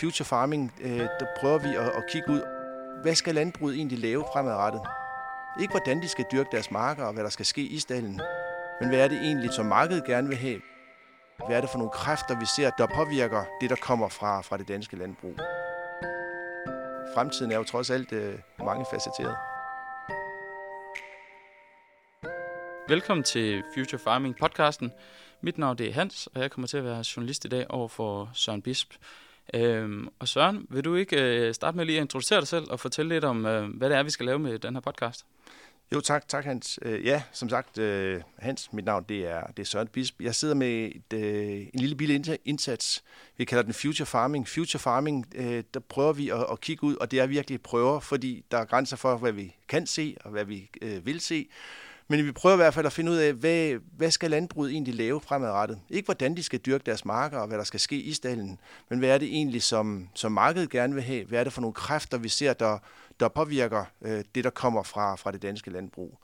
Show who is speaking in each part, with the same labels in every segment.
Speaker 1: Future Farming, øh, der prøver vi at, at kigge ud. Hvad skal landbruget egentlig lave fremadrettet? Ikke hvordan de skal dyrke deres marker og hvad der skal ske i stallen, men hvad er det egentlig, som markedet gerne vil have? Hvad er det for nogle kræfter, vi ser, der påvirker det, der kommer fra, fra det danske landbrug? Fremtiden er jo trods alt øh, mangefacetteret.
Speaker 2: Velkommen til Future Farming podcasten. Mit navn det er Hans, og jeg kommer til at være journalist i dag over for Søren Bisp. Øhm, og Søren, vil du ikke øh, starte med lige at introducere dig selv og fortælle lidt om, øh, hvad det er, vi skal lave med den her podcast?
Speaker 1: Jo, tak, tak Hans. Øh, ja, som sagt, øh, Hans, mit navn det er, det er Søren Bisp. Jeg sidder med et, øh, en lille bille indsats. Vi kalder den Future Farming. Future Farming, øh, der prøver vi at, at kigge ud, og det er virkelig prøver, fordi der er grænser for, hvad vi kan se og hvad vi øh, vil se. Men vi prøver i hvert fald at finde ud af, hvad, hvad skal landbruget egentlig lave fremadrettet? Ikke hvordan de skal dyrke deres marker og hvad der skal ske i stallen, men hvad er det egentlig, som, som markedet gerne vil have? Hvad er det for nogle kræfter, vi ser, der, der påvirker øh, det, der kommer fra, fra det danske landbrug?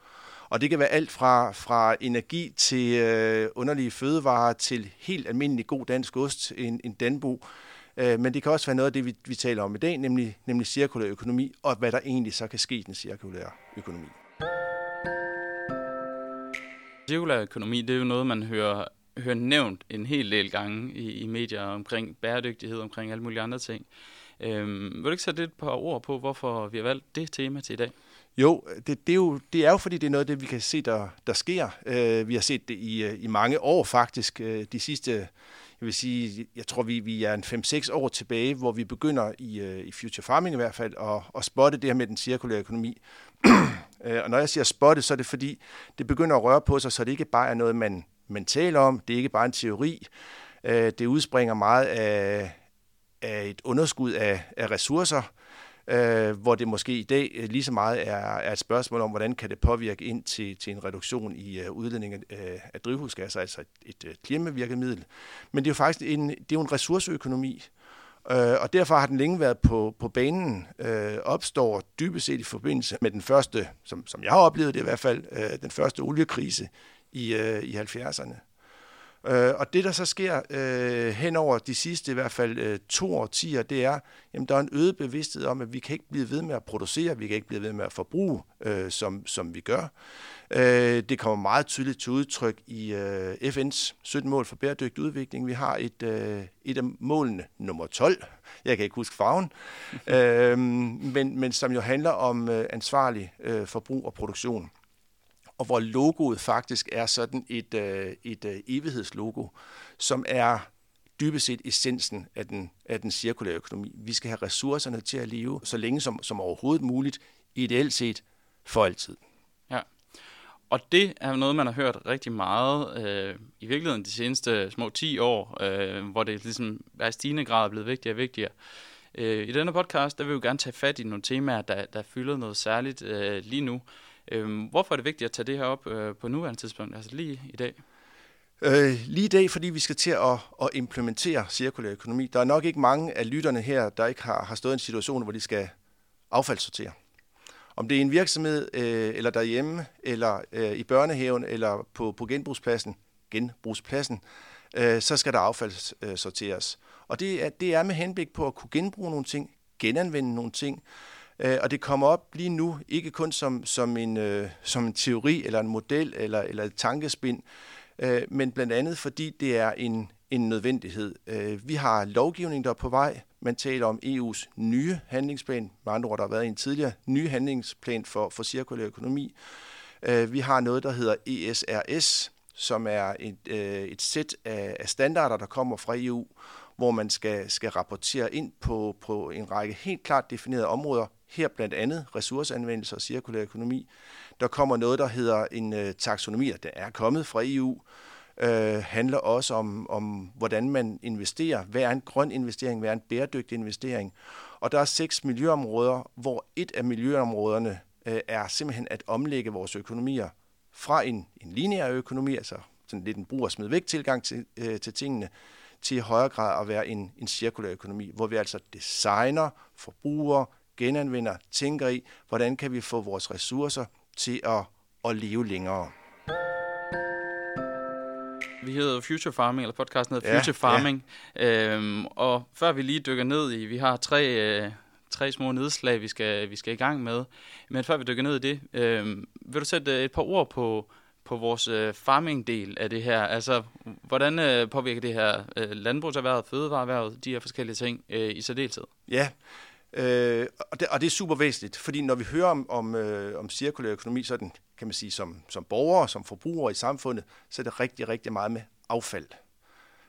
Speaker 1: Og det kan være alt fra, fra energi til øh, underlige fødevarer til helt almindelig god dansk ost, en, en danbo. Øh, men det kan også være noget af det, vi, vi taler om i dag, nemlig, nemlig cirkulær økonomi, og hvad der egentlig så kan ske i den cirkulære økonomi.
Speaker 2: Cirkulær økonomi, det er jo noget, man hører, hører nævnt en hel del gange i, i medier omkring bæredygtighed, omkring alle mulige andre ting. Øhm, vil du ikke sætte et par ord på, hvorfor vi har valgt det tema til i dag?
Speaker 1: Jo, det, det, er jo, det er jo fordi, det er noget af det, vi kan se, der, der sker. Øh, vi har set det i, øh, i mange år faktisk. Øh, de sidste, jeg vil sige, jeg tror, vi, vi er en 5-6 år tilbage, hvor vi begynder i, øh, i Future Farming i hvert fald at, at spotte det her med den cirkulære økonomi. Øh, og når jeg siger spotte, så er det fordi, det begynder at røre på sig, så det ikke bare er noget, man, man taler om. Det er ikke bare en teori. Øh, det udspringer meget af, af et underskud af, af ressourcer, øh, hvor det måske i dag øh, lige så meget er, er et spørgsmål om, hvordan kan det påvirke ind til, til en reduktion i øh, udledning af, øh, af drivhusgasser, altså et, et øh, klimavirkemiddel. Men det er jo faktisk en, det er jo en ressourceøkonomi, Øh, og derfor har den længe været på, på banen, øh, opstår dybest set i forbindelse med den første, som, som jeg har oplevet det i hvert fald, øh, den første oliekrise i, øh, i 70'erne. Øh, og det, der så sker øh, hen over de sidste i hvert fald øh, to årtier, det er, at der er en øget bevidsthed om, at vi kan ikke blive ved med at producere, vi kan ikke blive ved med at forbruge, øh, som, som vi gør. Øh, det kommer meget tydeligt til udtryk i øh, FN's 17 mål for bæredygtig udvikling. Vi har et, øh, et af målene, nummer 12, jeg kan ikke huske farven, øh, men, men som jo handler om øh, ansvarlig øh, forbrug og produktion og hvor logoet faktisk er sådan et, øh, et øh, evighedslogo, som er dybest set essensen af den, af den cirkulære økonomi. Vi skal have ressourcerne til at leve så længe som, som overhovedet muligt, ideelt set for altid.
Speaker 2: Ja, og det er noget, man har hørt rigtig meget, øh, i virkeligheden de seneste små 10 år, øh, hvor det ligesom er i stigende grad blevet vigtigere og vigtigere. Øh, I denne podcast, der vil vi jo gerne tage fat i nogle temaer, der, der fylder noget særligt øh, lige nu. Øhm, hvorfor er det vigtigt at tage det her op øh, på nuværende tidspunkt, altså lige i dag?
Speaker 1: Øh, lige i dag, fordi vi skal til at, at implementere cirkulær økonomi. Der er nok ikke mange af lytterne her, der ikke har, har stået i en situation, hvor de skal affaldssortere. Om det er en virksomhed, øh, eller derhjemme, eller øh, i børnehaven, eller på, på genbrugspladsen, genbrugspladsen, øh, så skal der affaldssorteres. Og det er, det er med henblik på at kunne genbruge nogle ting, genanvende nogle ting, Øh, og det kommer op lige nu, ikke kun som, som, en, øh, som en teori eller en model eller, eller et tankespind, øh, men blandt andet fordi det er en, en nødvendighed. Øh, vi har lovgivning, der er på vej. Man taler om EU's nye handlingsplan, med andre ord, der har været en tidligere ny handlingsplan for, for cirkulær økonomi. Øh, vi har noget, der hedder ESRS, som er et, øh, et sæt af, af standarder, der kommer fra EU, hvor man skal, skal rapportere ind på, på en række helt klart definerede områder, her blandt andet ressourceanvendelse og cirkulær økonomi. Der kommer noget, der hedder en øh, taksonomi, der er kommet fra EU, øh, handler også om, om, hvordan man investerer. Hvad er en grøn investering? Hvad er en bæredygtig investering? Og der er seks miljøområder, hvor et af miljøområderne øh, er simpelthen at omlægge vores økonomier fra en, en lineær økonomi, altså sådan lidt en brug og smid væk tilgang til, øh, til tingene, til i højere grad at være en, en cirkulær økonomi, hvor vi altså designer, forbruger, genanvender, tænker i, hvordan kan vi få vores ressourcer til at, at leve længere.
Speaker 2: Vi hedder Future Farming, eller podcasten hedder Future ja, Farming. Ja. Øhm, og før vi lige dykker ned i, vi har tre, øh, tre små nedslag, vi skal, vi skal i gang med. Men før vi dykker ned i det, øh, vil du sætte et par ord på, på vores øh, farming-del af det her? Altså, hvordan øh, påvirker det her øh, landbrugserhvervet, fødevareerhvervet, de her forskellige ting øh, i særdeleshed?
Speaker 1: Ja, øh, og, det, og det er super væsentligt, fordi når vi hører om, om, øh, om cirkulær økonomi, så den, kan man sige, som, som borgere, som forbrugere i samfundet, så er det rigtig, rigtig meget med affald.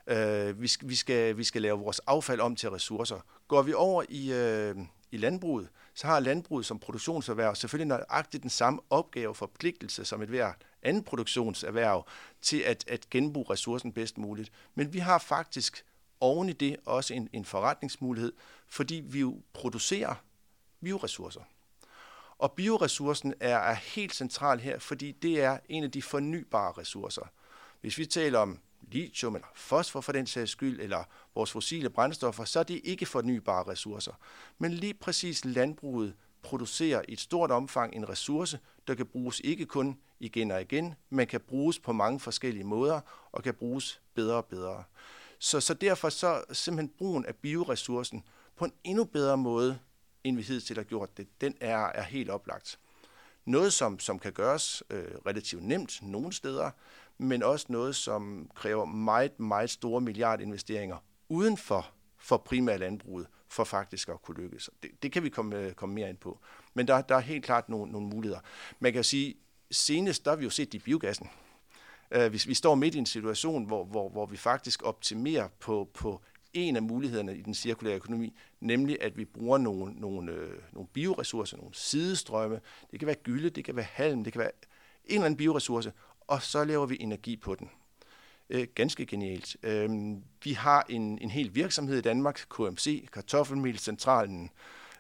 Speaker 1: Øh, vi, skal, vi, skal, vi skal lave vores affald om til ressourcer. Går vi over i, øh, i landbruget, så har landbruget som produktionserhverv selvfølgelig nøjagtigt den samme opgave og forpligtelse som et hver andet produktionserhverv til at, at genbruge ressourcen bedst muligt. Men vi har faktisk oven i det også en, en forretningsmulighed, fordi vi jo producerer bioressourcer. Og bioressourcen er, er helt central her, fordi det er en af de fornybare ressourcer. Hvis vi taler om lithium eller fosfor for den sags skyld, eller vores fossile brændstoffer, så er det ikke fornybare ressourcer. Men lige præcis landbruget producerer i et stort omfang en ressource, der kan bruges ikke kun igen og igen, men kan bruges på mange forskellige måder og kan bruges bedre og bedre. Så, så derfor så simpelthen brugen af bioressourcen på en endnu bedre måde, end vi hidtil har gjort det, den er, er helt oplagt. Noget, som, som kan gøres øh, relativt nemt nogle steder, men også noget, som kræver meget, meget store milliardinvesteringer uden for, for primært landbruget, for faktisk at kunne lykkes. Det, det kan vi komme, øh, komme mere ind på. Men der, der er helt klart nogle, nogle muligheder. Man kan sige, senest der har vi jo set de biogassen. Øh, uh, hvis vi står midt i en situation, hvor, hvor, hvor vi faktisk optimerer på, på en af mulighederne i den cirkulære økonomi, nemlig at vi bruger nogle, nogle, øh, nogle bioressourcer, nogle sidestrømme. Det kan være gylde, det kan være halm, det kan være en eller anden bioressource, og så laver vi energi på den. Øh, ganske genialt. Øh, vi har en, en hel virksomhed i Danmark, KMC, Kartoffelmelscentralen.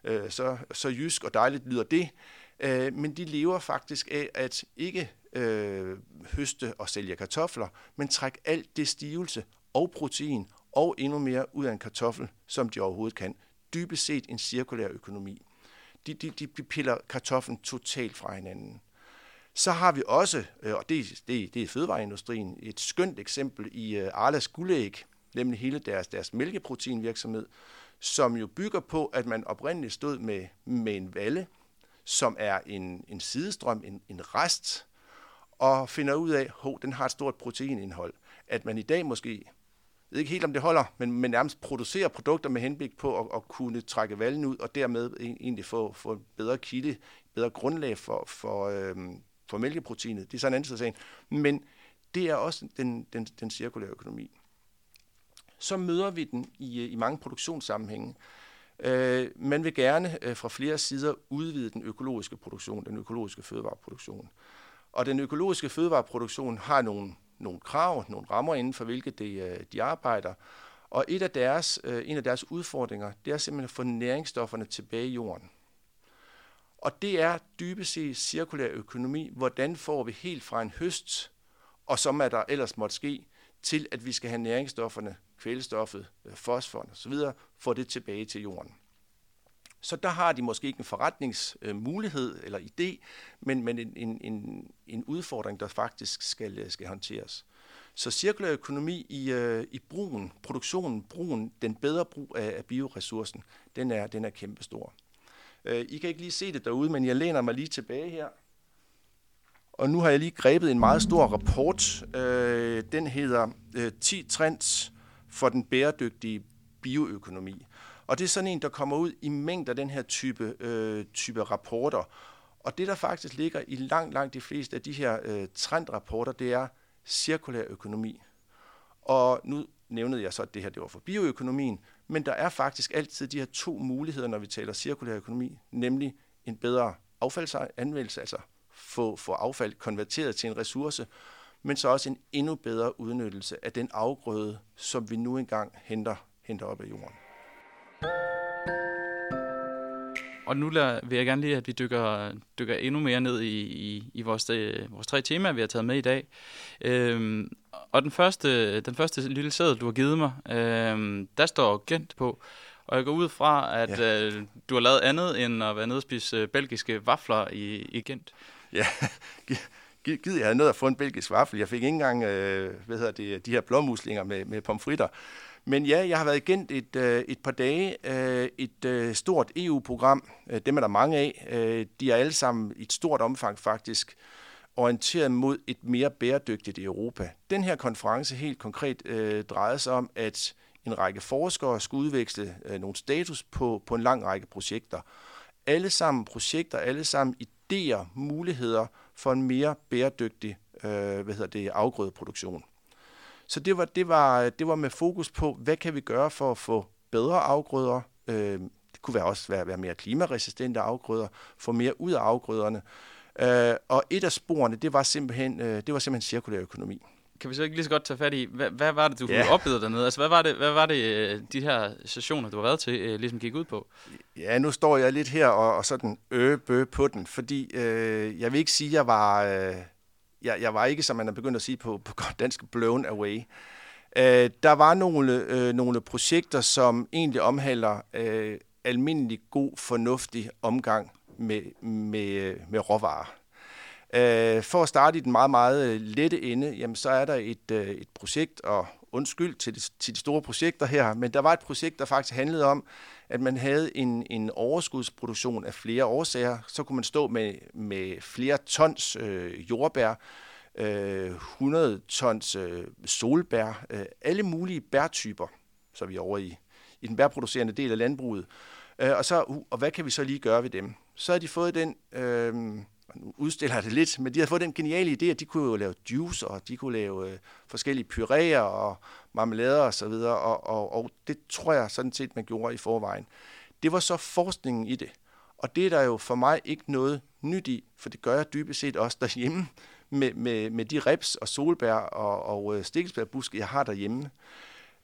Speaker 1: Øh, så, så jysk og dejligt lyder det. Øh, men de lever faktisk af at ikke øh, høste og sælge kartofler, men trække alt det stivelse og protein og endnu mere ud af en kartoffel, som de overhovedet kan. Dybest set en cirkulær økonomi. De, de, de piller kartoflen totalt fra hinanden. Så har vi også, øh, og det, det, det er fødevareindustrien, et skønt eksempel i øh, Arlas guldæg, nemlig hele deres, deres mælkeproteinvirksomhed, som jo bygger på, at man oprindeligt stod med, med en valle, som er en, en sidestrøm, en, en rest, og finder ud af, at den har et stort proteinindhold. At man i dag måske, jeg ved ikke helt om det holder, men, men nærmest producerer produkter med henblik på at, at kunne trække valgen ud, og dermed egentlig få, få en bedre kilde, bedre grundlag for, for, øhm, for mælkeproteinet. Det er sådan en anden side Men det er også den, den, den cirkulære økonomi. Så møder vi den i, i mange produktionssammenhænge. Øh, man vil gerne øh, fra flere sider udvide den økologiske produktion, den økologiske fødevareproduktion. Og den økologiske fødevareproduktion har nogle, nogle krav, nogle rammer inden for hvilke de, øh, de arbejder. Og et af deres, øh, en af deres udfordringer, det er simpelthen at få næringsstofferne tilbage i jorden. Og det er dybest set cirkulær økonomi. Hvordan får vi helt fra en høst, og som er der ellers måtte ske, til at vi skal have næringsstofferne, kvælstoffet, øh, fosforen osv., få det tilbage til jorden. Så der har de måske ikke en forretningsmulighed øh, eller idé, men, men en, en, en, en udfordring, der faktisk skal, øh, skal håndteres. Så cirkulær økonomi i, øh, i brugen, produktionen, brugen, den bedre brug af, af bioressourcen, den er, den er kæmpestor. Øh, I kan ikke lige se det derude, men jeg læner mig lige tilbage her. Og nu har jeg lige grebet en meget stor rapport. Øh, den hedder øh, 10 trends for den bæredygtige bioøkonomi. Og det er sådan en, der kommer ud i mængder af den her type, øh, type rapporter. Og det, der faktisk ligger i langt, langt de fleste af de her øh, trendrapporter, det er cirkulær økonomi. Og nu nævnede jeg så, at det her det var for bioøkonomien, men der er faktisk altid de her to muligheder, når vi taler cirkulær økonomi, nemlig en bedre affaldsanvendelse, altså få, få affald konverteret til en ressource, men så også en endnu bedre udnyttelse af den afgrøde, som vi nu engang henter, henter op af jorden.
Speaker 2: Og nu vil jeg gerne lige, at vi dykker, dykker endnu mere ned i, i, i vores, øh, vores tre temaer, vi har taget med i dag. Øhm, og den første, den første lille sædel, du har givet mig, øhm, der står Gent på. Og jeg går ud fra, at ja. øh, du har lavet andet end at være nede og spise øh, belgiske vafler i, i Gent.
Speaker 1: Ja, givet, jeg havde nødt at få en belgisk vaffel. Jeg fik ikke engang øh, hvad hedder det, de her blåmuslinger med, med pomfritter. Men ja, jeg har været igen et, øh, et par dage. Øh, et øh, stort EU-program, øh, dem er der mange af. Øh, de er alle sammen i et stort omfang faktisk orienteret mod et mere bæredygtigt Europa. Den her konference helt konkret øh, drejede sig om, at en række forskere skulle udveksle øh, nogle status på, på en lang række projekter. Alle sammen projekter, alle sammen idéer, muligheder for en mere bæredygtig øh, hvad hedder det, afgrødeproduktion. Så det var, det, var, det var med fokus på, hvad kan vi gøre for at få bedre afgrøder, øh, det kunne være også være, være mere klimaresistente afgrøder, få mere ud af afgrøderne. Øh, og et af sporene, det var simpelthen, øh, det var simpelthen cirkulær økonomi
Speaker 2: kan vi så ikke lige så godt tage fat i, hvad, hvad var det, du ja. oplevede dernede? Altså, hvad var det, hvad var det øh, de her sessioner, du har været til, øh, ligesom gik ud på?
Speaker 1: Ja, nu står jeg lidt her og, og sådan øbø på den, fordi øh, jeg vil ikke sige, at jeg var, øh, jeg, jeg var ikke, som man er begyndt at sige på, på godt dansk, blown away. Øh, der var nogle, øh, nogle projekter, som egentlig omhandler øh, almindelig god, fornuftig omgang med, med, øh, med råvarer. Øh, for at starte i den meget, meget øh, lette ende, jamen, så er der et, øh, et projekt, og undskyld til de, til de store projekter her, men der var et projekt, der faktisk handlede om, at man havde en, en overskudsproduktion af flere årsager. Så kunne man stå med, med flere tons øh, jordbær, øh, 100 tons øh, solbær, øh, alle mulige bærtyper, så er vi over i, i den bærproducerende del af landbruget. Øh, og, så, uh, og hvad kan vi så lige gøre ved dem? Så har de fået den... Øh, nu udstiller det lidt, men de havde fået den geniale idé, at de kunne jo lave juice, og de kunne lave øh, forskellige puréer og marmelader osv., og, så og, og, og det tror jeg sådan set, man gjorde i forvejen. Det var så forskningen i det, og det er der jo for mig ikke noget nyt i, for det gør jeg dybest set også derhjemme, med, med, med de reps og solbær og, og øh, stikkelsbærbuske, jeg har derhjemme.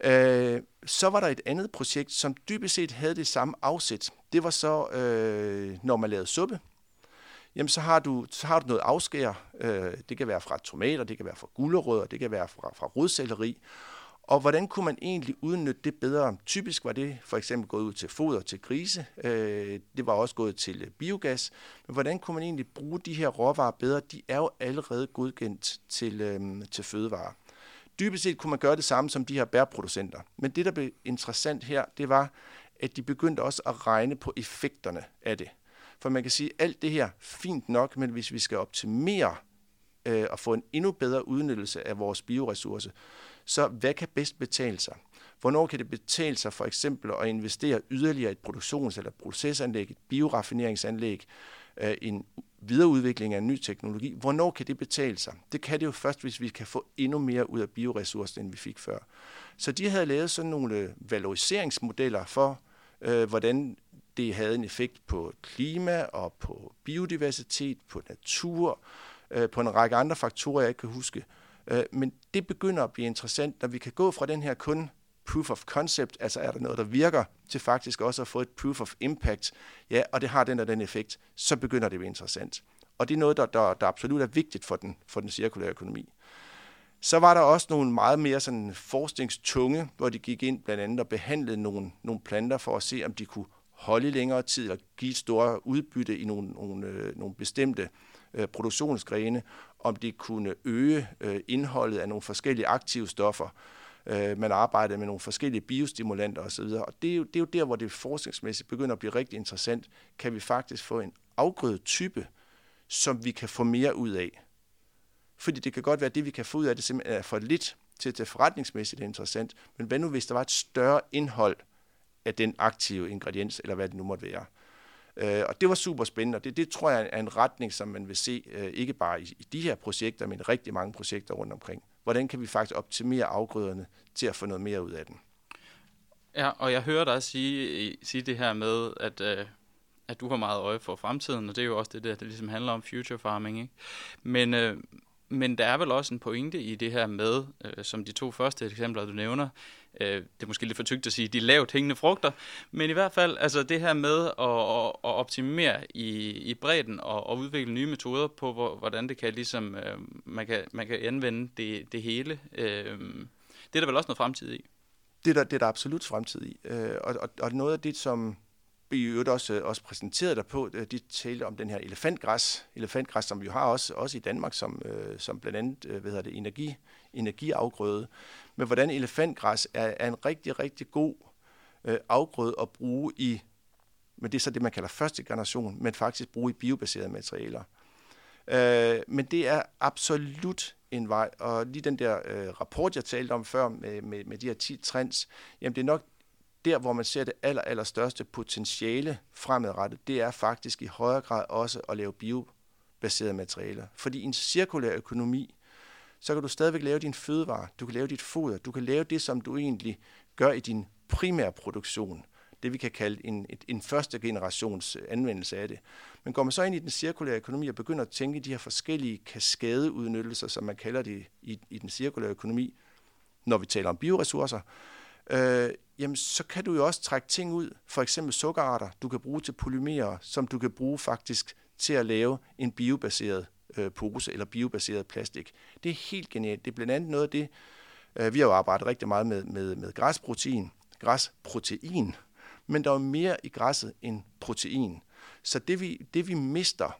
Speaker 1: Øh, så var der et andet projekt, som dybest set havde det samme afsæt. Det var så, øh, når man lavede suppe, jamen så har du, så har du noget afskær. Øh, det kan være fra tomater, det kan være fra gulerødder, det kan være fra, fra rodselleri. Og hvordan kunne man egentlig udnytte det bedre? Typisk var det for eksempel gået ud til foder til grise. Øh, det var også gået til biogas. Men hvordan kunne man egentlig bruge de her råvarer bedre? De er jo allerede godkendt til, øh, til fødevarer. Dybest set kunne man gøre det samme som de her bærproducenter. Men det, der blev interessant her, det var, at de begyndte også at regne på effekterne af det. For man kan sige, at alt det her fint nok, men hvis vi skal optimere øh, og få en endnu bedre udnyttelse af vores bioressource, så hvad kan bedst betale sig? Hvornår kan det betale sig for eksempel at investere yderligere i et produktions- eller procesanlæg, et bioraffineringsanlæg, øh, en videreudvikling af en ny teknologi? Hvornår kan det betale sig? Det kan det jo først, hvis vi kan få endnu mere ud af bioressourcen, end vi fik før. Så de havde lavet sådan nogle øh, valoriseringsmodeller for, øh, hvordan det havde en effekt på klima og på biodiversitet, på natur, øh, på en række andre faktorer, jeg ikke kan huske. Øh, men det begynder at blive interessant, når vi kan gå fra den her kun proof of concept, altså er der noget, der virker, til faktisk også at få et proof of impact, ja, og det har den og den effekt, så begynder det at blive interessant. Og det er noget, der, der, der absolut er vigtigt for den, for den cirkulære økonomi. Så var der også nogle meget mere sådan forskningstunge, hvor de gik ind blandt andet og behandlede nogle, nogle planter for at se, om de kunne holde i længere tid og give et større udbytte i nogle, nogle, øh, nogle bestemte øh, produktionsgrene, om det kunne øge øh, indholdet af nogle forskellige aktive stoffer. Øh, man arbejdede med nogle forskellige biostimulanter osv. Og det er, jo, det er jo der, hvor det forskningsmæssigt begynder at blive rigtig interessant. Kan vi faktisk få en afgrødetype, som vi kan få mere ud af? Fordi det kan godt være, at det, vi kan få ud af det, simpelthen er for lidt til at det forretningsmæssigt er interessant. Men hvad nu, hvis der var et større indhold af den aktive ingrediens, eller hvad det nu måtte være. Øh, og det var super spændende, og det, det tror jeg er en retning, som man vil se, øh, ikke bare i, i de her projekter, men i rigtig mange projekter rundt omkring. Hvordan kan vi faktisk optimere afgrøderne til at få noget mere ud af den?
Speaker 2: Ja, og jeg hører dig sige, sige det her med, at, øh, at du har meget øje for fremtiden, og det er jo også det der, det ligesom handler om future farming. Ikke? Men, øh, men der er vel også en pointe i det her med, øh, som de to første eksempler, du nævner, øh, det er måske lidt for tygt at sige, de lavt hængende frugter, men i hvert fald altså det her med at, at, at optimere i, i bredden og, og udvikle nye metoder på, hvor, hvordan det kan ligesom, øh, man, kan, man kan anvende det, det hele. Øh, det er der vel også noget fremtid i?
Speaker 1: Det er der, det er der absolut fremtid i. Øh, og, og, og noget af det, som i øvrigt også, øh, også præsenteret der på, øh, de talte om den her elefantgræs, elefantgræs, som vi har også, også i Danmark, som, øh, som blandt andet hvad hedder det, energi, energiafgrøde. Men hvordan elefantgræs er, er en rigtig, rigtig god øh, afgrøde at bruge i, men det er så det, man kalder første generation, men faktisk bruge i biobaserede materialer. Øh, men det er absolut en vej, og lige den der øh, rapport, jeg talte om før med, med, med de her 10 trends, jamen det er nok der, hvor man ser det aller, aller største potentiale fremadrettet, det er faktisk i højere grad også at lave biobaserede materialer. Fordi en cirkulær økonomi, så kan du stadigvæk lave din fødevare, du kan lave dit foder, du kan lave det, som du egentlig gør i din primære produktion. Det vi kan kalde en, en første generations anvendelse af det. Men går man så ind i den cirkulære økonomi og begynder at tænke de her forskellige kaskadeudnyttelser, som man kalder det i, i den cirkulære økonomi, når vi taler om bioressourcer, øh, jamen så kan du jo også trække ting ud, for eksempel sukkerarter, du kan bruge til polymerer, som du kan bruge faktisk til at lave en biobaseret øh, pose eller biobaseret plastik. Det er helt genialt. Det er blandt andet noget af det, øh, vi har jo arbejdet rigtig meget med, med, med græsprotein, græsprotein, men der er mere i græsset end protein. Så det vi, det vi mister,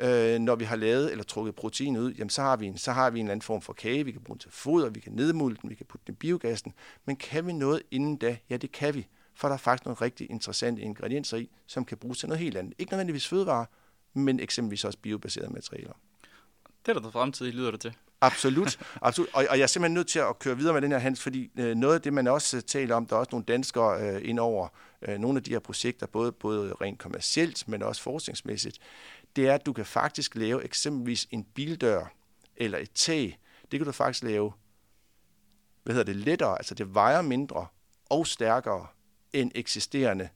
Speaker 1: øh, når vi har lavet eller trukket protein ud, jamen så har, vi en, så har vi en eller anden form for kage, vi kan bruge den til foder, vi kan nedmulde den, vi kan putte den i biogassen. Men kan vi noget inden da? Ja, det kan vi. For der er faktisk nogle rigtig interessante ingredienser i, som kan bruges til noget helt andet. Ikke nødvendigvis fødevarer, men eksempelvis også biobaserede materialer.
Speaker 2: Det er der fremtid, lyder det til.
Speaker 1: Absolut. absolut. Og, og jeg er simpelthen nødt til at køre videre med den her, Hans, fordi øh, noget af det, man også taler om, der er også nogle danskere øh, ind over øh, nogle af de her projekter, både, både rent kommercielt, men også forskningsmæssigt, det er, at du kan faktisk lave eksempelvis en bildør eller et tag. Det kan du faktisk lave, hvad hedder det, lettere, altså det vejer mindre og stærkere end eksisterende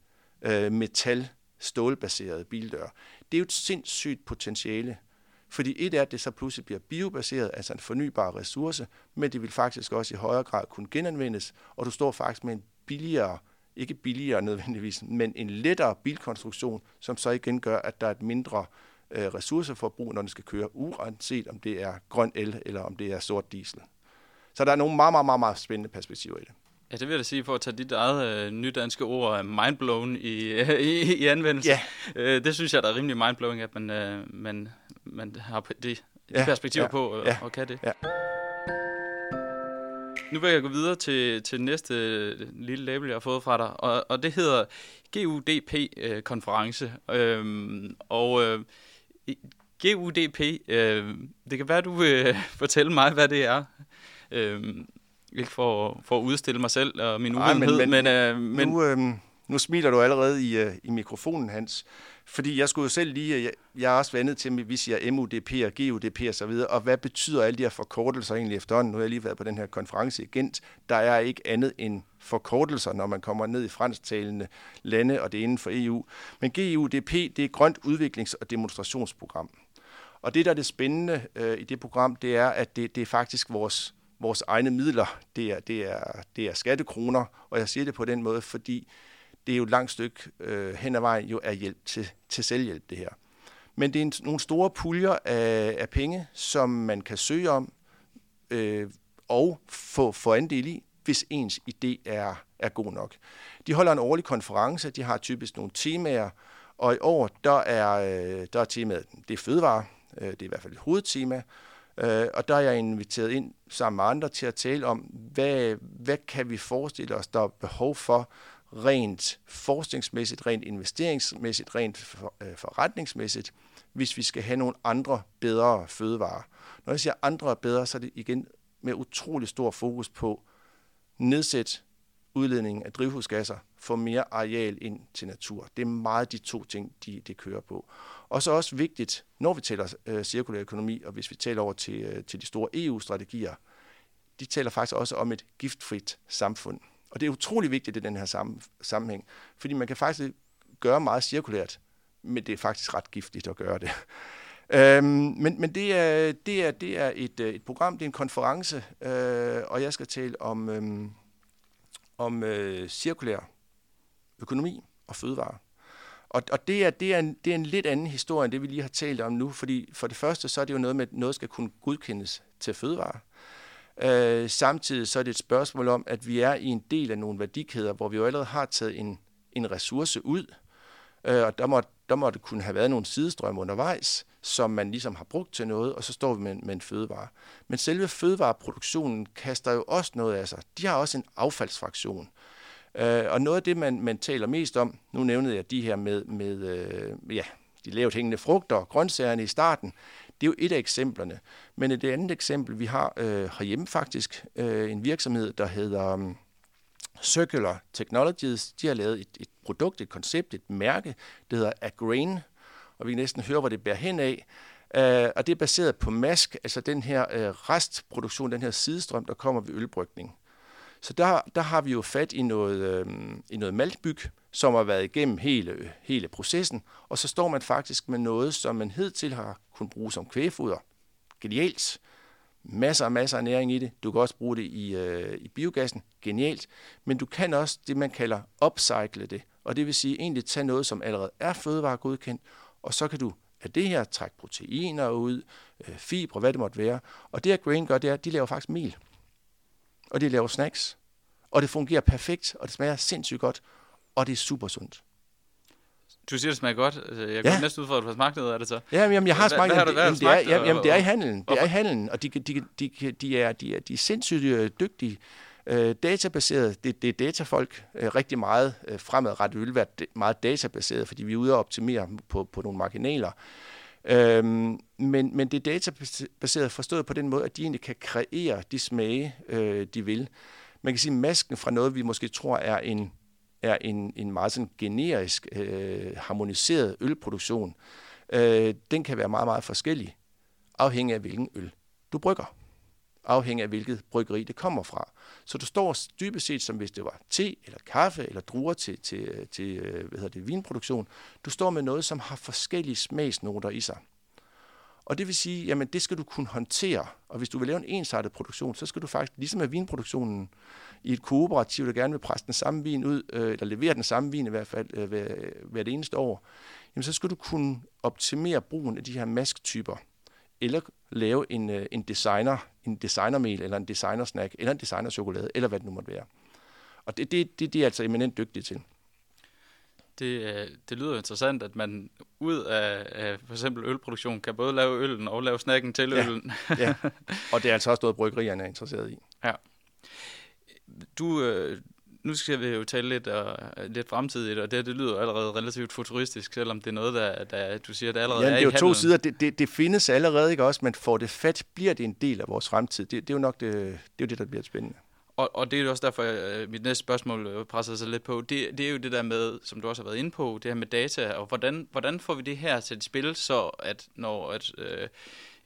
Speaker 1: øh, metal stålbaserede bildør. Det er jo et sindssygt potentiale. Fordi et er, at det så pludselig bliver biobaseret, altså en fornybar ressource, men det vil faktisk også i højere grad kunne genanvendes, og du står faktisk med en billigere, ikke billigere nødvendigvis, men en lettere bilkonstruktion, som så igen gør, at der er et mindre øh, ressourceforbrug, når den skal køre, uanset om det er grøn el eller om det er sort diesel. Så der er nogle meget, meget, meget, meget spændende perspektiver i det.
Speaker 2: Ja, det vil jeg sige, for at tage dit eget øh, nydanske ord, øh, mindblown, i, øh, i, i anvendelse.
Speaker 1: Ja.
Speaker 2: Øh, det synes jeg, der er rimelig mindblowing, at man, øh, man, man har det, de ja, perspektiver ja, på, og, ja, og kan det. Ja. Nu vil jeg gå videre til, til næste lille label, jeg har fået fra dig, og, og det hedder GUDP-konference. Øh, øhm, og øh, GUDP, øh, det kan være, du vil fortælle mig, hvad det er. Øh, ikke for, for at udstille mig selv og min uvidenhed, men, men, øh, men...
Speaker 1: Nu, øh, nu smiler du allerede i, øh, i mikrofonen, Hans. Fordi jeg skulle jo selv lige, jeg, jeg er også vandet til, at vi siger MUDP og GUDP og så videre, og hvad betyder alle de her forkortelser egentlig efterhånden? Nu har jeg lige været på den her konference i Gent. Der er ikke andet end forkortelser, når man kommer ned i fransktalende lande, og det er inden for EU. Men GUDP, det er Grønt Udviklings- og Demonstrationsprogram. Og det, der er det spændende øh, i det program, det er, at det, det er faktisk vores vores egne midler, det er, det, er, det er skattekroner, og jeg siger det på den måde, fordi det er jo et langt stykke øh, hen ad vejen jo er hjælp til, til selvhjælp, det her. Men det er en, nogle store puljer af, af penge, som man kan søge om øh, og få, få andel i, hvis ens idé er, er god nok. De holder en årlig konference, de har typisk nogle temaer, og i år, der er, øh, der er temaet, det er fødevare, øh, det er i hvert fald et hovedtema, Øh, og der er jeg inviteret ind sammen med andre til at tale om, hvad, hvad kan vi forestille os, der er behov for rent forskningsmæssigt, rent investeringsmæssigt, rent øh, forretningsmæssigt, hvis vi skal have nogle andre bedre fødevarer. Når jeg siger andre bedre, så er det igen med utrolig stor fokus på nedsæt udledningen af drivhusgasser, få mere areal ind til natur. Det er meget de to ting, de, de kører på. Og så også vigtigt, når vi taler øh, cirkulær økonomi, og hvis vi taler over til, øh, til de store EU-strategier, de taler faktisk også om et giftfrit samfund. Og det er utrolig vigtigt i den her sam- sammenhæng, fordi man kan faktisk gøre meget cirkulært, men det er faktisk ret giftigt at gøre det. Øhm, men men det, er, det, er, det er et, øh, et program, det er en konference, øh, og jeg skal tale om, øh, om øh, cirkulær økonomi og fødevare. Og, og det, er, det, er en, det er en lidt anden historie, end det vi lige har talt om nu, fordi for det første, så er det jo noget med, at noget skal kunne godkendes til fødevare. Øh, samtidig så er det et spørgsmål om, at vi er i en del af nogle værdikæder, hvor vi jo allerede har taget en, en ressource ud, øh, og der må, der må det kunne have været nogle sidestrømme undervejs, som man ligesom har brugt til noget, og så står vi med, med en fødevare. Men selve fødevareproduktionen kaster jo også noget af sig. De har også en affaldsfraktion. Øh, og noget af det, man, man taler mest om, nu nævnede jeg de her med, med øh, ja, de lavt hængende frugter og grøntsagerne i starten, det er jo et af eksemplerne. Men et andet eksempel, vi har øh, herhjemme faktisk, øh, en virksomhed, der hedder um, Circular Technologies. De har lavet et, et produkt, et koncept, et mærke, det hedder Agrain, og vi kan næsten høre, hvor det bærer hen af. Uh, og det er baseret på mask, altså den her uh, restproduktion, den her sidestrøm, der kommer ved ølbrygning. Så der, der har vi jo fat i noget, øh, i noget maltbyg, som har været igennem hele, hele processen, og så står man faktisk med noget, som man til har kunnet bruge som kvægfoder. Genialt. Masser og masser af næring i det. Du kan også bruge det i, øh, i biogassen. Genialt. Men du kan også det, man kalder upcycle det. Og det vil sige egentlig tage noget, som allerede er fødevaregodkendt, og så kan du af det her trække proteiner ud, øh, fibre, hvad det måtte være. Og det, at Grain gør, det er, at de laver faktisk mel og de laver snacks, og det fungerer perfekt, og det smager sindssygt godt, og det er super sundt.
Speaker 2: Du siger, det smager godt. Altså, jeg går ja. næsten ud for, at du har smagt noget af det så.
Speaker 1: Ja, jamen, jeg har smagt det. Jamen, det, er, jamen, det er i handelen. Det er i handelen, og de, de, de, de, de, er, de, er, de er sindssygt øh, dygtige. Øh, databaseret, det, det er datafolk øh, rigtig meget øh, fremadrettet vil være meget databaseret, fordi vi er ude og optimere på, på nogle marginaler. Øhm, men, men det er databaseret forstået på den måde, at de egentlig kan kreere de smage, øh, de vil. Man kan sige, at masken fra noget, vi måske tror er en, er en, en meget sådan generisk, øh, harmoniseret ølproduktion, øh, den kan være meget, meget forskellig, afhængig af hvilken øl du brygger. Afhængig af hvilket bryggeri det kommer fra. Så du står dybest set, som hvis det var te eller kaffe eller druer til, til, til øh, hvad hedder det, vinproduktion. Du står med noget, som har forskellige smagsnoter i sig. Og det vil sige, jamen det skal du kunne håndtere. Og hvis du vil lave en ensartet produktion, så skal du faktisk, ligesom med vinproduktionen, i et kooperativ, der gerne vil presse den samme vin ud, øh, eller levere den samme vin i hvert fald øh, hver, hver det eneste år, jamen så skal du kunne optimere brugen af de her masktyper eller lave en, øh, en designer, en designermel, eller en designersnack, eller en designerchokolade, eller hvad det nu måtte være. Og det, det, det, det er altså eminent dygtige til.
Speaker 2: Det, øh, det lyder interessant, at man ud af, af for eksempel ølproduktion kan både lave øllen og lave snacken til ja. øllen.
Speaker 1: ja, og det er altså også noget, bryggerierne er interesseret i.
Speaker 2: Ja. Du, øh, nu skal vi jo tale lidt, uh, lidt fremtidigt, og det, det lyder allerede relativt futuristisk, selvom det er noget, der, der du siger, det allerede
Speaker 1: ja,
Speaker 2: er
Speaker 1: det er jo to sider. Det, det, det findes allerede, ikke også? Men får det fat, bliver det en del af vores fremtid. Det, det er jo nok det, det, er jo det der bliver spændende.
Speaker 2: Og, og det er jo også derfor, at mit næste spørgsmål øh, presser sig lidt på. Det, det er jo det der med, som du også har været inde på, det her med data, og hvordan, hvordan får vi det her til et spil, så at når at, øh,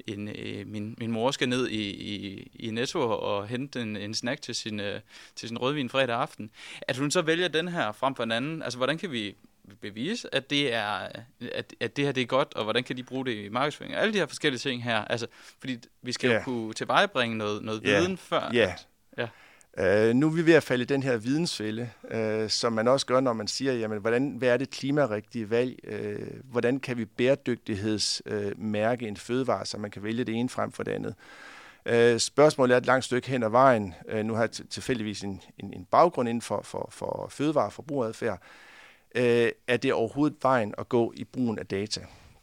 Speaker 2: en, øh, min, min mor skal ned i, i, i Netto og hente en, en snack til sin, øh, til sin rødvin fredag aften, at hun så vælger den her frem for en anden, altså hvordan kan vi bevise, at det er at, at det her det er godt, og hvordan kan de bruge det i markedsføring? Alle de her forskellige ting her, altså fordi vi skal yeah. jo kunne tilvejebringe noget, noget yeah. viden før.
Speaker 1: Yeah. At, ja. Uh, nu er vi ved at falde i den her vidensfælde, uh, som man også gør, når man siger, jamen, hvordan, hvad er det klimarigtige valg? Uh, hvordan kan vi bæredygtighedsmærke uh, en fødevare, så man kan vælge det ene frem for det andet? Uh, spørgsmålet er et langt stykke hen ad vejen. Uh, nu har jeg tilfældigvis en, en, en baggrund inden for, for, for fødevare- og forbrugeradfærd. Uh, er det overhovedet vejen at gå i brugen af data?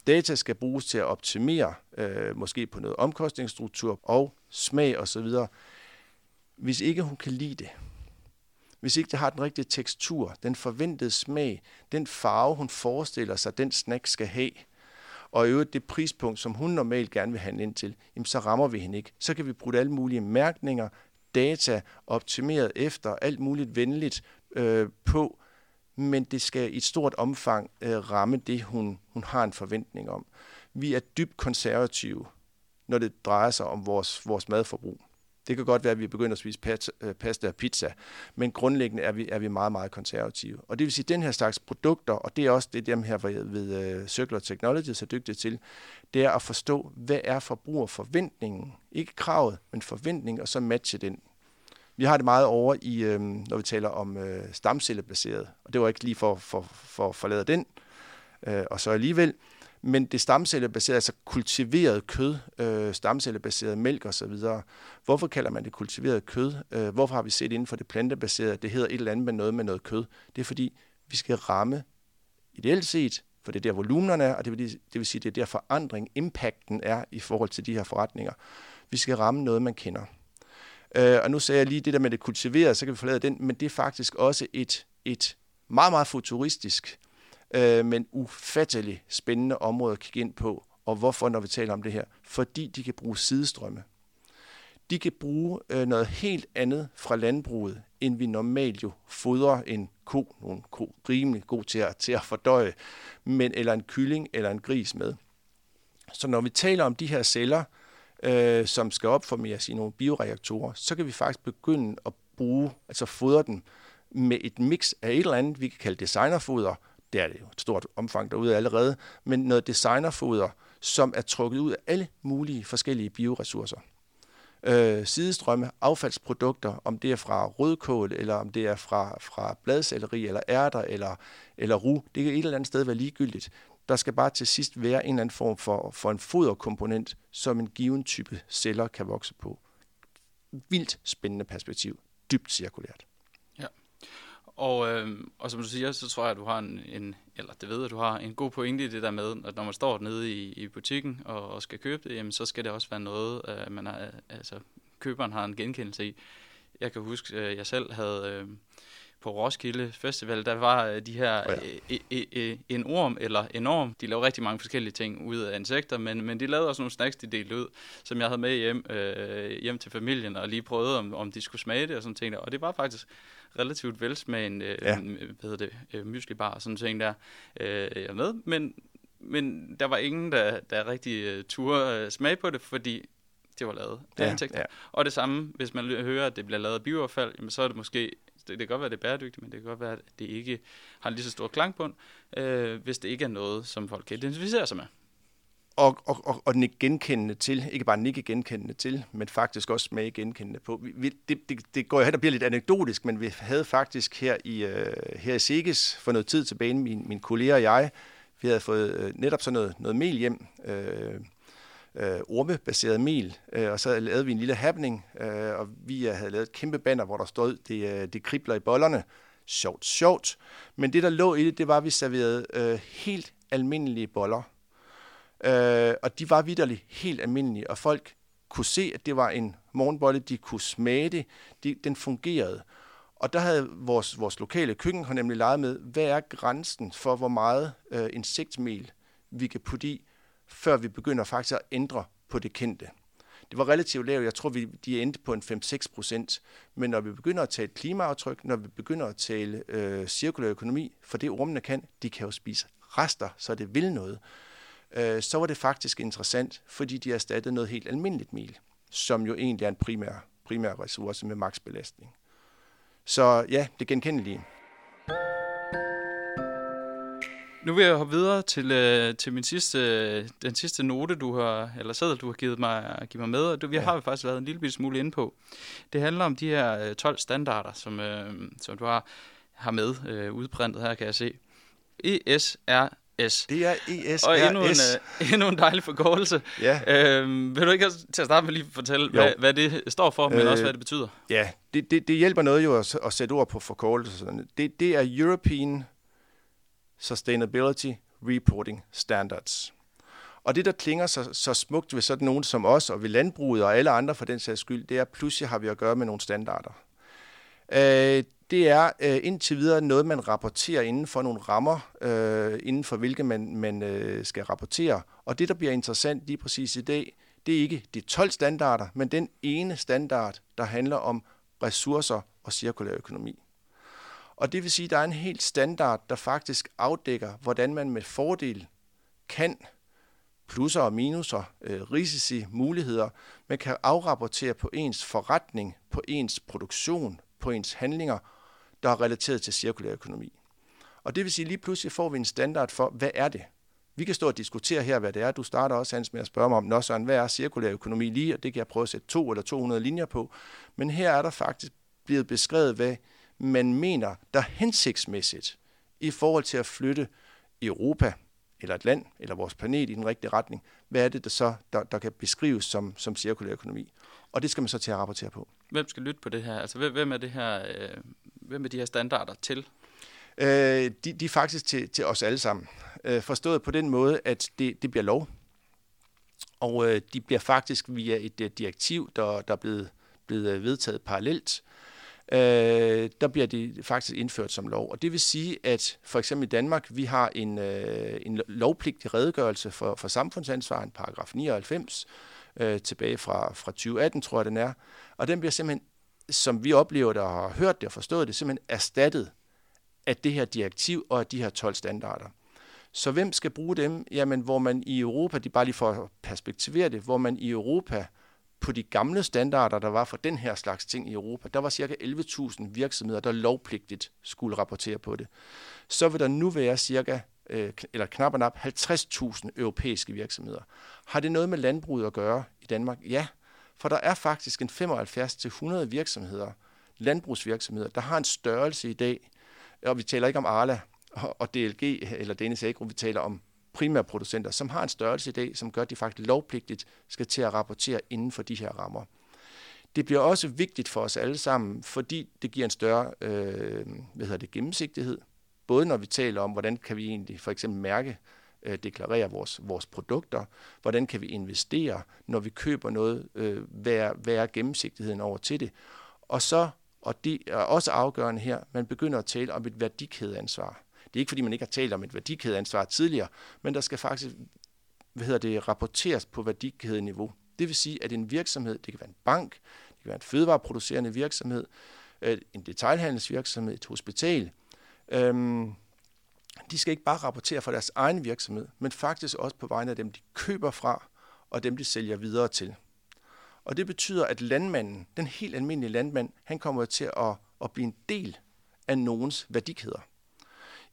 Speaker 1: Data skal bruges til at optimere, uh, måske på noget omkostningsstruktur og smag osv., hvis ikke hun kan lide det, hvis ikke det har den rigtige tekstur, den forventede smag, den farve, hun forestiller sig, den snack skal have, og i øvrigt det prispunkt, som hun normalt gerne vil handle ind til, jamen så rammer vi hende ikke. Så kan vi bruge alle mulige mærkninger, data, optimeret efter, alt muligt venligt øh, på, men det skal i et stort omfang øh, ramme det, hun, hun har en forventning om. Vi er dybt konservative, når det drejer sig om vores, vores madforbrug. Det kan godt være, at vi begynder at spise øh, pasta og pizza, men grundlæggende er vi, er vi meget, meget konservative. Og det vil sige, at den her slags produkter, og det er også det, dem her ved, ved uh, Circular Technologies er dygtige til, det er at forstå, hvad er forbrugerforventningen? Ikke kravet, men forventningen, og så matche den. Vi har det meget over i, øh, når vi taler om øh, stamcellebaseret, og det var ikke lige for, for, for forlade den, øh, og så alligevel, men det stamcellebaserede, altså kultiveret kød, øh, stamcellebaseret mælk osv., hvorfor kalder man det kultiveret kød? Øh, hvorfor har vi set inden for det plantebaserede, det hedder et eller andet med noget med noget kød? Det er fordi, Vi skal ramme ideelt set, for det er der volumenerne er, og det vil, det vil sige, det er der forandring, impacten er i forhold til de her forretninger. Vi skal ramme noget, man kender. Øh, og nu sagde jeg lige det der med det kultiverede, så kan vi forlade den, men det er faktisk også et, et meget, meget futuristisk, øh, men ufattelig spændende område at kigge ind på. Og hvorfor, når vi taler om det her? Fordi de kan bruge sidestrømme. De kan bruge øh, noget helt andet fra landbruget, end vi normalt jo fodrer en ko, nogle ko rimelig god til at, til at fordøje, men, eller en kylling eller en gris med. Så når vi taler om de her celler, øh, som skal opformeres i nogle bioreaktorer, så kan vi faktisk begynde at bruge, altså fodre dem med et mix af et eller andet, vi kan kalde designerfoder. Det er det jo et stort omfang derude allerede, men noget designerfoder, som er trukket ud af alle mulige forskellige bioressourcer. Øh, sidestrømme, affaldsprodukter, om det er fra rødkål, eller om det er fra, fra bladcelleri, eller ærter, eller, eller ru, det kan et eller andet sted være ligegyldigt. Der skal bare til sidst være en eller anden form for, for en foderkomponent, som en given type celler kan vokse på. Vildt spændende perspektiv. Dybt cirkulært.
Speaker 2: Og, øh, og som du siger, så tror jeg, at du har en, en, eller det ved at du har en god pointe i det der med, at når man står nede i, i butikken og, og skal købe det, jamen, så skal det også være noget, øh, man har, altså, køberen har en genkendelse i. Jeg kan huske, at jeg selv havde... Øh, på Roskilde Festival, der var øh, de her oh ja. e, en orm eller enorm. De lavede rigtig mange forskellige ting ud af insekter, men, men de lavede også nogle snacks, de delte ud, som jeg havde med hjem, øh, hjem til familien, og lige prøvede, om, om de skulle smage det og sådan ting. Og det var faktisk relativt velsmagende, øh, ja. hvad hedder det, øh, myslibar og sådan ting der, øh, jeg med. Men, men der var ingen, der, der rigtig uh, turde uh, smage på det, fordi det var lavet af ja, insekter. Ja. Og det samme, hvis man hører, at det bliver lavet af bioaffald, jamen, så er det måske det, det kan godt være, det er bæredygtigt, men det kan godt være, at det ikke har lige så stor klangbund, øh, hvis det ikke er noget, som folk kan identificere sig med.
Speaker 1: Og, og, og, og nikke genkendende til, ikke bare nikke genkendende til, men faktisk også med genkendende på. Vi, det, det, det går jo hen og bliver lidt anekdotisk, men vi havde faktisk her i, øh, her i Sikkes for noget tid tilbage, min, min kollega og jeg, vi havde fået øh, netop sådan noget, noget mel hjem, øh, øh, ormebaseret mel, øh, og så lavede vi en lille happening, øh, og vi øh, havde lavet et kæmpe banner, hvor der stod, det, øh, det kribler i bollerne. Sjovt, sjovt. Men det, der lå i det, det var, at vi serverede øh, helt almindelige boller. Øh, og de var vidderligt helt almindelige, og folk kunne se, at det var en morgenbolle, de kunne smage det, de, den fungerede. Og der havde vores, vores lokale køkken har nemlig leget med, hvad er grænsen for, hvor meget øh, insektmel vi kan putte i, før vi begynder faktisk at ændre på det kendte. Det var relativt lavt. Jeg tror, vi, de endte på en 5-6 procent. Men når vi begynder at tale klimaaftryk, når vi begynder at tale øh, cirkulær økonomi, for det rummene kan, de kan jo spise rester, så det vil noget, øh, så var det faktisk interessant, fordi de erstattede noget helt almindeligt mel, som jo egentlig er en primær, primær ressource med maksbelastning. Så ja, det genkendelige.
Speaker 2: Nu vil jeg hoppe videre til, øh, til min sidste, den sidste note, du har, eller sædel, du har givet mig, givet mig med, og du, vi ja. har faktisk været en lille smule inde på. Det handler om de her 12 øh, standarder, som, øh, som du har, har med øh, udprintet her, kan jeg se. ESRS.
Speaker 1: Det er ESRS.
Speaker 2: Og endnu en, øh, endnu en dejlig forkortelse. Ja. Øhm, vil du ikke til at starte med lige fortælle, hvad, hvad det står for, men øh, også hvad det betyder?
Speaker 1: Ja, det, det, det hjælper noget jo at, at sætte ord på forkortelserne. Det, det er European Sustainability Reporting Standards. Og det, der klinger så, så smukt ved sådan nogen som os, og ved landbruget og alle andre for den sags skyld, det er, at pludselig har vi at gøre med nogle standarder. Øh, det er øh, indtil videre noget, man rapporterer inden for nogle rammer, øh, inden for hvilke man, man øh, skal rapportere. Og det, der bliver interessant lige præcis i dag, det er ikke de 12 standarder, men den ene standard, der handler om ressourcer og cirkulær økonomi. Og det vil sige, at der er en helt standard, der faktisk afdækker, hvordan man med fordel kan plusser og minuser, øh, risici, muligheder, man kan afrapportere på ens forretning, på ens produktion, på ens handlinger, der er relateret til cirkulær økonomi. Og det vil sige, at lige pludselig får vi en standard for, hvad er det? Vi kan stå og diskutere her, hvad det er. Du starter også, Hans, med at spørge mig om, Nå, Søren, hvad er cirkulær økonomi lige? Og det kan jeg prøve at sætte to eller 200 linjer på. Men her er der faktisk blevet beskrevet, hvad man mener, der er hensigtsmæssigt i forhold til at flytte Europa, eller et land, eller vores planet i den rigtige retning, hvad er det der så, der, der kan beskrives som, som cirkulær økonomi? Og det skal man så til at rapportere på.
Speaker 2: Hvem skal lytte på det her? Altså, hvem er det her, øh, hvem er de her standarder til?
Speaker 1: Øh, de, de er faktisk til, til os alle sammen. Øh, forstået på den måde, at det, det bliver lov. Og øh, de bliver faktisk via et uh, direktiv, der, der er blevet, blevet øh, vedtaget parallelt, øh, der bliver de faktisk indført som lov. Og det vil sige, at for eksempel i Danmark, vi har en, øh, en lovpligtig redegørelse for, for samfundsansvar, en paragraf 99, øh, tilbage fra, fra 2018, tror jeg den er. Og den bliver simpelthen, som vi oplever det og har hørt det og forstået det, simpelthen erstattet af det her direktiv og af de her 12 standarder. Så hvem skal bruge dem? Jamen, hvor man i Europa, de bare lige for at perspektivere det, hvor man i Europa på de gamle standarder, der var for den her slags ting i Europa, der var cirka 11.000 virksomheder, der lovpligtigt skulle rapportere på det. Så vil der nu være cirka øh, eller knap og nap 50.000 europæiske virksomheder. Har det noget med landbruget at gøre i Danmark? Ja, for der er faktisk en 75-100 virksomheder, landbrugsvirksomheder, der har en størrelse i dag, og vi taler ikke om Arla og DLG eller Danish Agro, vi taler om primærproducenter, som har en størrelse i dag, som gør, at de faktisk lovpligtigt skal til at rapportere inden for de her rammer. Det bliver også vigtigt for os alle sammen, fordi det giver en større øh, hvad hedder det, gennemsigtighed. Både når vi taler om, hvordan kan vi egentlig for eksempel mærke, øh, deklarere vores, vores produkter, hvordan kan vi investere, når vi køber noget, øh, hvad, er, hvad er gennemsigtigheden over til det. Og så, og det er også afgørende her, man begynder at tale om et værdikædeansvar. Det er ikke, fordi man ikke har talt om et værdikædeansvar tidligere, men der skal faktisk hvad hedder det, rapporteres på værdikædeniveau. Det vil sige, at en virksomhed, det kan være en bank, det kan være en fødevareproducerende virksomhed, øh, en detailhandelsvirksomhed, et hospital, øhm, de skal ikke bare rapportere for deres egen virksomhed, men faktisk også på vegne af dem, de køber fra, og dem, de sælger videre til. Og det betyder, at landmanden, den helt almindelige landmand, han kommer til at, at blive en del af nogens værdikæder.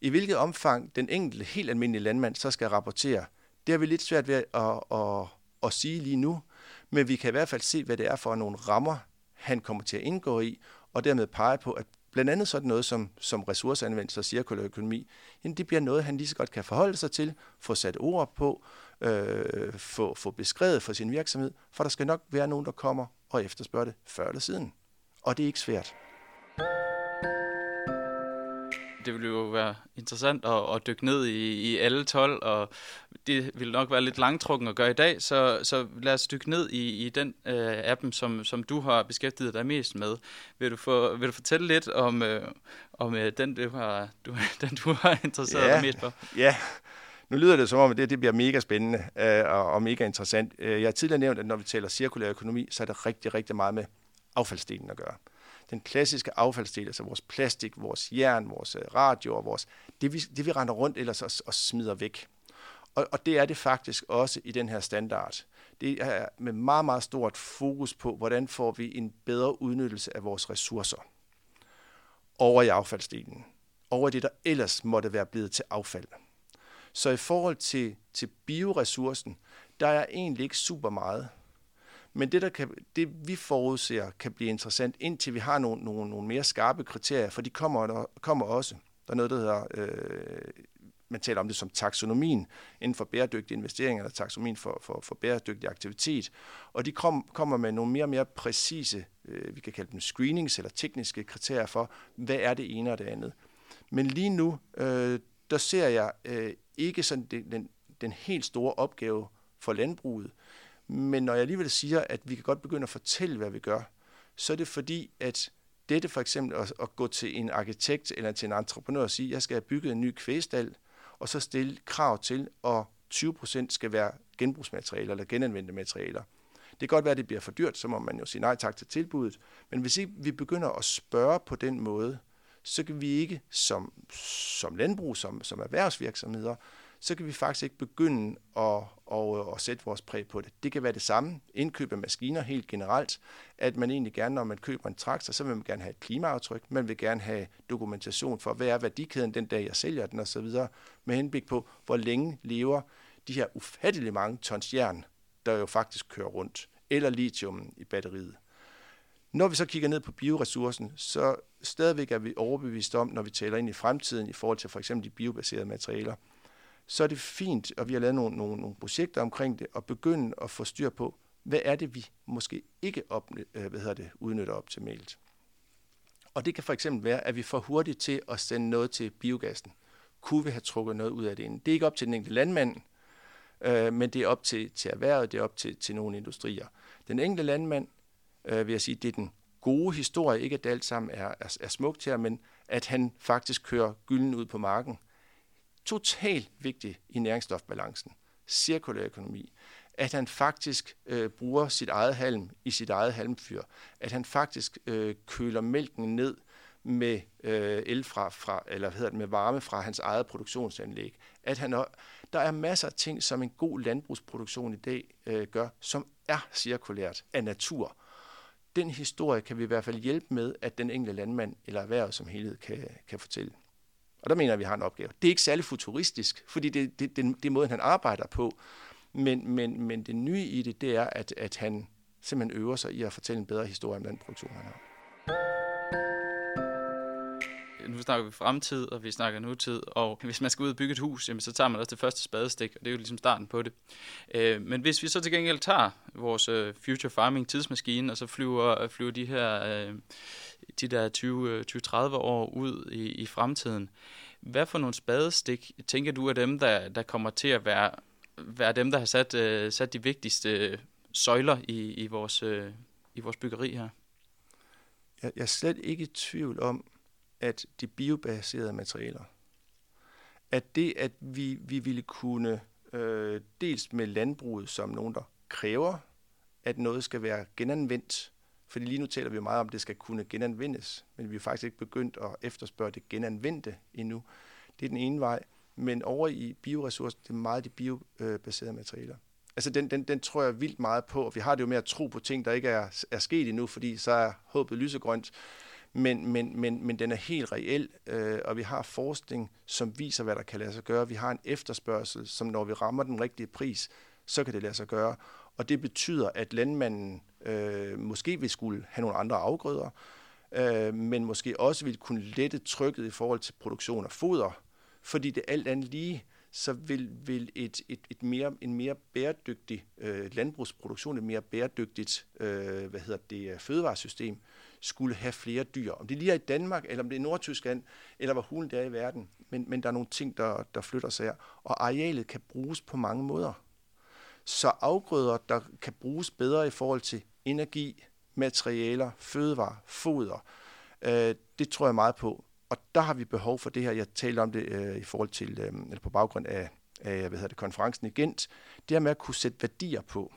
Speaker 1: I hvilket omfang den enkelte helt almindelige landmand så skal rapportere, det har vi lidt svært ved at, at, at, at sige lige nu, men vi kan i hvert fald se, hvad det er for nogle rammer, han kommer til at indgå i, og dermed pege på, at blandt andet sådan noget som, som ressourceanvendelse og cirkulær økonomi, jamen det bliver noget, han lige så godt kan forholde sig til, få sat ord på, øh, få, få beskrevet for sin virksomhed, for der skal nok være nogen, der kommer og efterspørger det før eller siden. Og det er ikke svært
Speaker 2: det ville jo være interessant at, at dykke ned i, i alle 12, og det vil nok være lidt langtrukken at gøre i dag, så, så lad os dykke ned i, i den øh, appen, som, som du har beskæftiget dig mest med. Vil du, for, vil du fortælle lidt om, øh, om øh, den, du har, du, den, du har interesseret ja, dig mest for?
Speaker 1: Ja, nu lyder det som om, at det, det bliver mega spændende øh, og, og mega interessant. Øh, jeg har tidligere nævnt, at når vi taler cirkulær økonomi, så er det rigtig, rigtig meget med affaldsdelen at gøre den klassiske affaldsdel, altså vores plastik, vores jern, vores radioer, radio og vores, det vi, det vi render rundt ellers og, og smider væk. Og, og det er det faktisk også i den her standard. Det er med meget, meget stort fokus på, hvordan får vi en bedre udnyttelse af vores ressourcer over i affaldsdelen. Over det, der ellers måtte være blevet til affald. Så i forhold til, til bioressourcen, der er egentlig ikke super meget. Men det, der kan, det vi forudser, kan blive interessant, indtil vi har nogle, nogle, nogle mere skarpe kriterier, for de kommer, der, kommer også. Der er noget, der hedder, øh, man taler om det som taksonomien inden for bæredygtige investeringer, eller taksonomien for, for, for bæredygtig aktivitet. Og de kom, kommer med nogle mere og mere præcise, øh, vi kan kalde dem screenings eller tekniske kriterier for, hvad er det ene og det andet. Men lige nu, øh, der ser jeg øh, ikke sådan den, den, den helt store opgave for landbruget, men når jeg alligevel siger, at vi kan godt begynde at fortælle, hvad vi gør, så er det fordi, at dette for eksempel at, at gå til en arkitekt eller til en entreprenør og sige, at jeg skal have bygget en ny kvæstal, og så stille krav til, at 20% skal være genbrugsmaterialer eller genanvendte materialer. Det kan godt være, at det bliver for dyrt, så må man jo sige nej tak til tilbuddet. Men hvis ikke vi begynder at spørge på den måde, så kan vi ikke som, som landbrug, som, som erhvervsvirksomheder, så kan vi faktisk ikke begynde at, at, at sætte vores præg på det. Det kan være det samme. Indkøb af maskiner helt generelt, at man egentlig gerne, når man køber en traktor, så vil man gerne have et klimaaftryk, man vil gerne have dokumentation for, hvad er værdikæden den dag, jeg sælger den osv., med henblik på, hvor længe lever de her ufattelig mange tons jern, der jo faktisk kører rundt, eller lithium i batteriet. Når vi så kigger ned på bioressourcen, så stadigvæk er vi overbevist om, når vi taler ind i fremtiden i forhold til for eksempel de biobaserede materialer, så er det fint, og vi har lavet nogle, nogle, nogle projekter omkring det, og begynde at få styr på, hvad er det, vi måske ikke op, øh, hvad hedder det, udnytter optimalt. Og det kan for eksempel være, at vi får hurtigt til at sende noget til biogassen. Kunne vi have trukket noget ud af det Det er ikke op til den enkelte landmand, øh, men det er op til, til erhvervet, det er op til, til nogle industrier. Den enkelte landmand, øh, vil jeg sige, det er den gode historie, ikke at det alt sammen er, er, er smukt her, men at han faktisk kører gylden ud på marken. Totalt vigtig i næringsstofbalancen. Cirkulær økonomi. At han faktisk øh, bruger sit eget halm i sit eget halmfyr. At han faktisk øh, køler mælken ned med øh, el fra, fra, eller hvad hedder det, med varme fra hans eget produktionsanlæg. At han, der er masser af ting, som en god landbrugsproduktion i dag øh, gør, som er cirkulært af natur den historie kan vi i hvert fald hjælpe med, at den enkelte landmand eller erhverv som helhed kan, kan fortælle. Og der mener jeg, at vi har en opgave. Det er ikke særlig futuristisk, fordi det, det, det, det er måden, han arbejder på. Men, men, men det nye i det, det er, at, at han simpelthen øver sig i at fortælle en bedre historie om den produktion, han har
Speaker 2: nu snakker vi fremtid, og vi snakker nutid, og hvis man skal ud og bygge et hus, jamen, så tager man også det første spadestik, og det er jo ligesom starten på det. Øh, men hvis vi så til gengæld tager vores øh, future farming tidsmaskine, og så flyver, flyver de her øh, de der 20-30 øh, år ud i, i fremtiden, hvad for nogle spadestik tænker du er dem, der, der kommer til at være, være dem, der har sat, øh, sat de vigtigste søjler i, i, vores, øh, i vores byggeri her?
Speaker 1: Jeg, jeg er slet ikke i tvivl om, at de biobaserede materialer, at det, at vi, vi ville kunne, øh, dels med landbruget som nogen, der kræver, at noget skal være genanvendt, fordi lige nu taler vi meget om, at det skal kunne genanvendes, men vi er faktisk ikke begyndt at efterspørge det genanvendte endnu. Det er den ene vej. Men over i bioressourcer, det er meget de biobaserede materialer. Altså den, den, den tror jeg vildt meget på, og vi har det jo med at tro på ting, der ikke er, er sket endnu, fordi så er håbet lysegrønt men, men, men, men den er helt reel, øh, og vi har forskning, som viser, hvad der kan lade sig gøre. Vi har en efterspørgsel, som når vi rammer den rigtige pris, så kan det lade sig gøre. Og det betyder, at landmanden øh, måske vil skulle have nogle andre afgrøder, øh, men måske også vil kunne lette trykket i forhold til produktion af foder, fordi det alt andet lige, så vil, vil et, et, et mere, en mere bæredygtig øh, landbrugsproduktion, et mere bæredygtigt øh, hvad hedder det, øh, fødevaresystem, skulle have flere dyr. Om det lige er i Danmark, eller om det er i Nordtyskland, eller hvor hulen det er i verden. Men, men der er nogle ting, der, der flytter sig her. Og arealet kan bruges på mange måder. Så afgrøder, der kan bruges bedre i forhold til energi, materialer, fødevare, foder, øh, det tror jeg meget på. Og der har vi behov for det her. Jeg talte om det øh, i forhold til, øh, eller på baggrund af, af hvad hedder det, konferencen i Gent. Det her med at kunne sætte værdier på.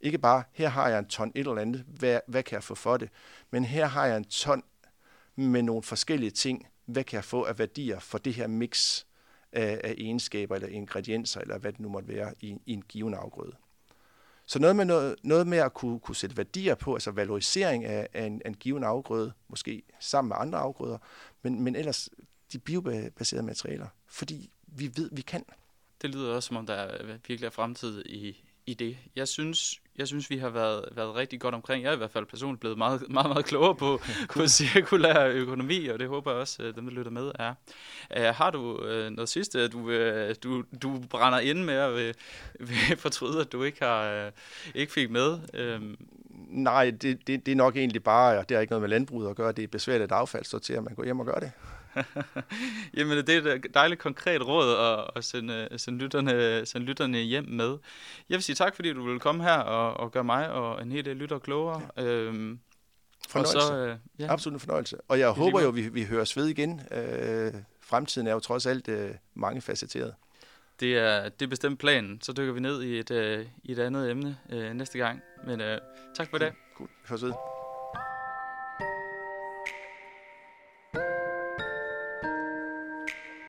Speaker 1: Ikke bare, her har jeg en ton et eller andet, hvad, hvad kan jeg få for det? Men her har jeg en ton med nogle forskellige ting, hvad kan jeg få af værdier for det her mix af, af egenskaber eller ingredienser, eller hvad det nu måtte være i, i en given afgrøde. Så noget med, noget, noget med at kunne, kunne sætte værdier på, altså valorisering af, af en, en given afgrøde, måske sammen med andre afgrøder, men, men ellers de biobaserede materialer, fordi vi ved, vi kan.
Speaker 2: Det lyder også, som om der virkelig er fremtid i, i det. Jeg synes, jeg synes, vi har været, været rigtig godt omkring. Jeg er i hvert fald personligt blevet meget, meget, meget klogere på, på cirkulær økonomi, og det håber jeg også, at dem, der lytter med, er. Uh, har du uh, noget sidste, du, uh, du, du brænder ind med at vil, vil fortryde, at du ikke, har, uh, ikke fik med? Uh,
Speaker 1: Nej, det, det, det er nok egentlig bare, det har ikke noget med landbruget at gøre, det er besværligt affald så til, at man går hjem og gør det.
Speaker 2: Jamen, det er et dejligt konkret råd at, at sende, sende, lytterne, sende lytterne hjem med. Jeg vil sige tak, fordi du ville komme her og, og gøre mig og en hel del lytter klogere. Ja. Øhm,
Speaker 1: fornøjelse. Og så, øh, ja. Absolut en fornøjelse. Og jeg håber jo, vi, vi høres ved igen. Øh, fremtiden er jo trods alt øh, mange facetteret.
Speaker 2: Det er, det er bestemt planen. Så dykker vi ned i et, øh, i et andet emne øh, næste gang. Men øh, tak for det.
Speaker 1: Cool. Vi høres ved.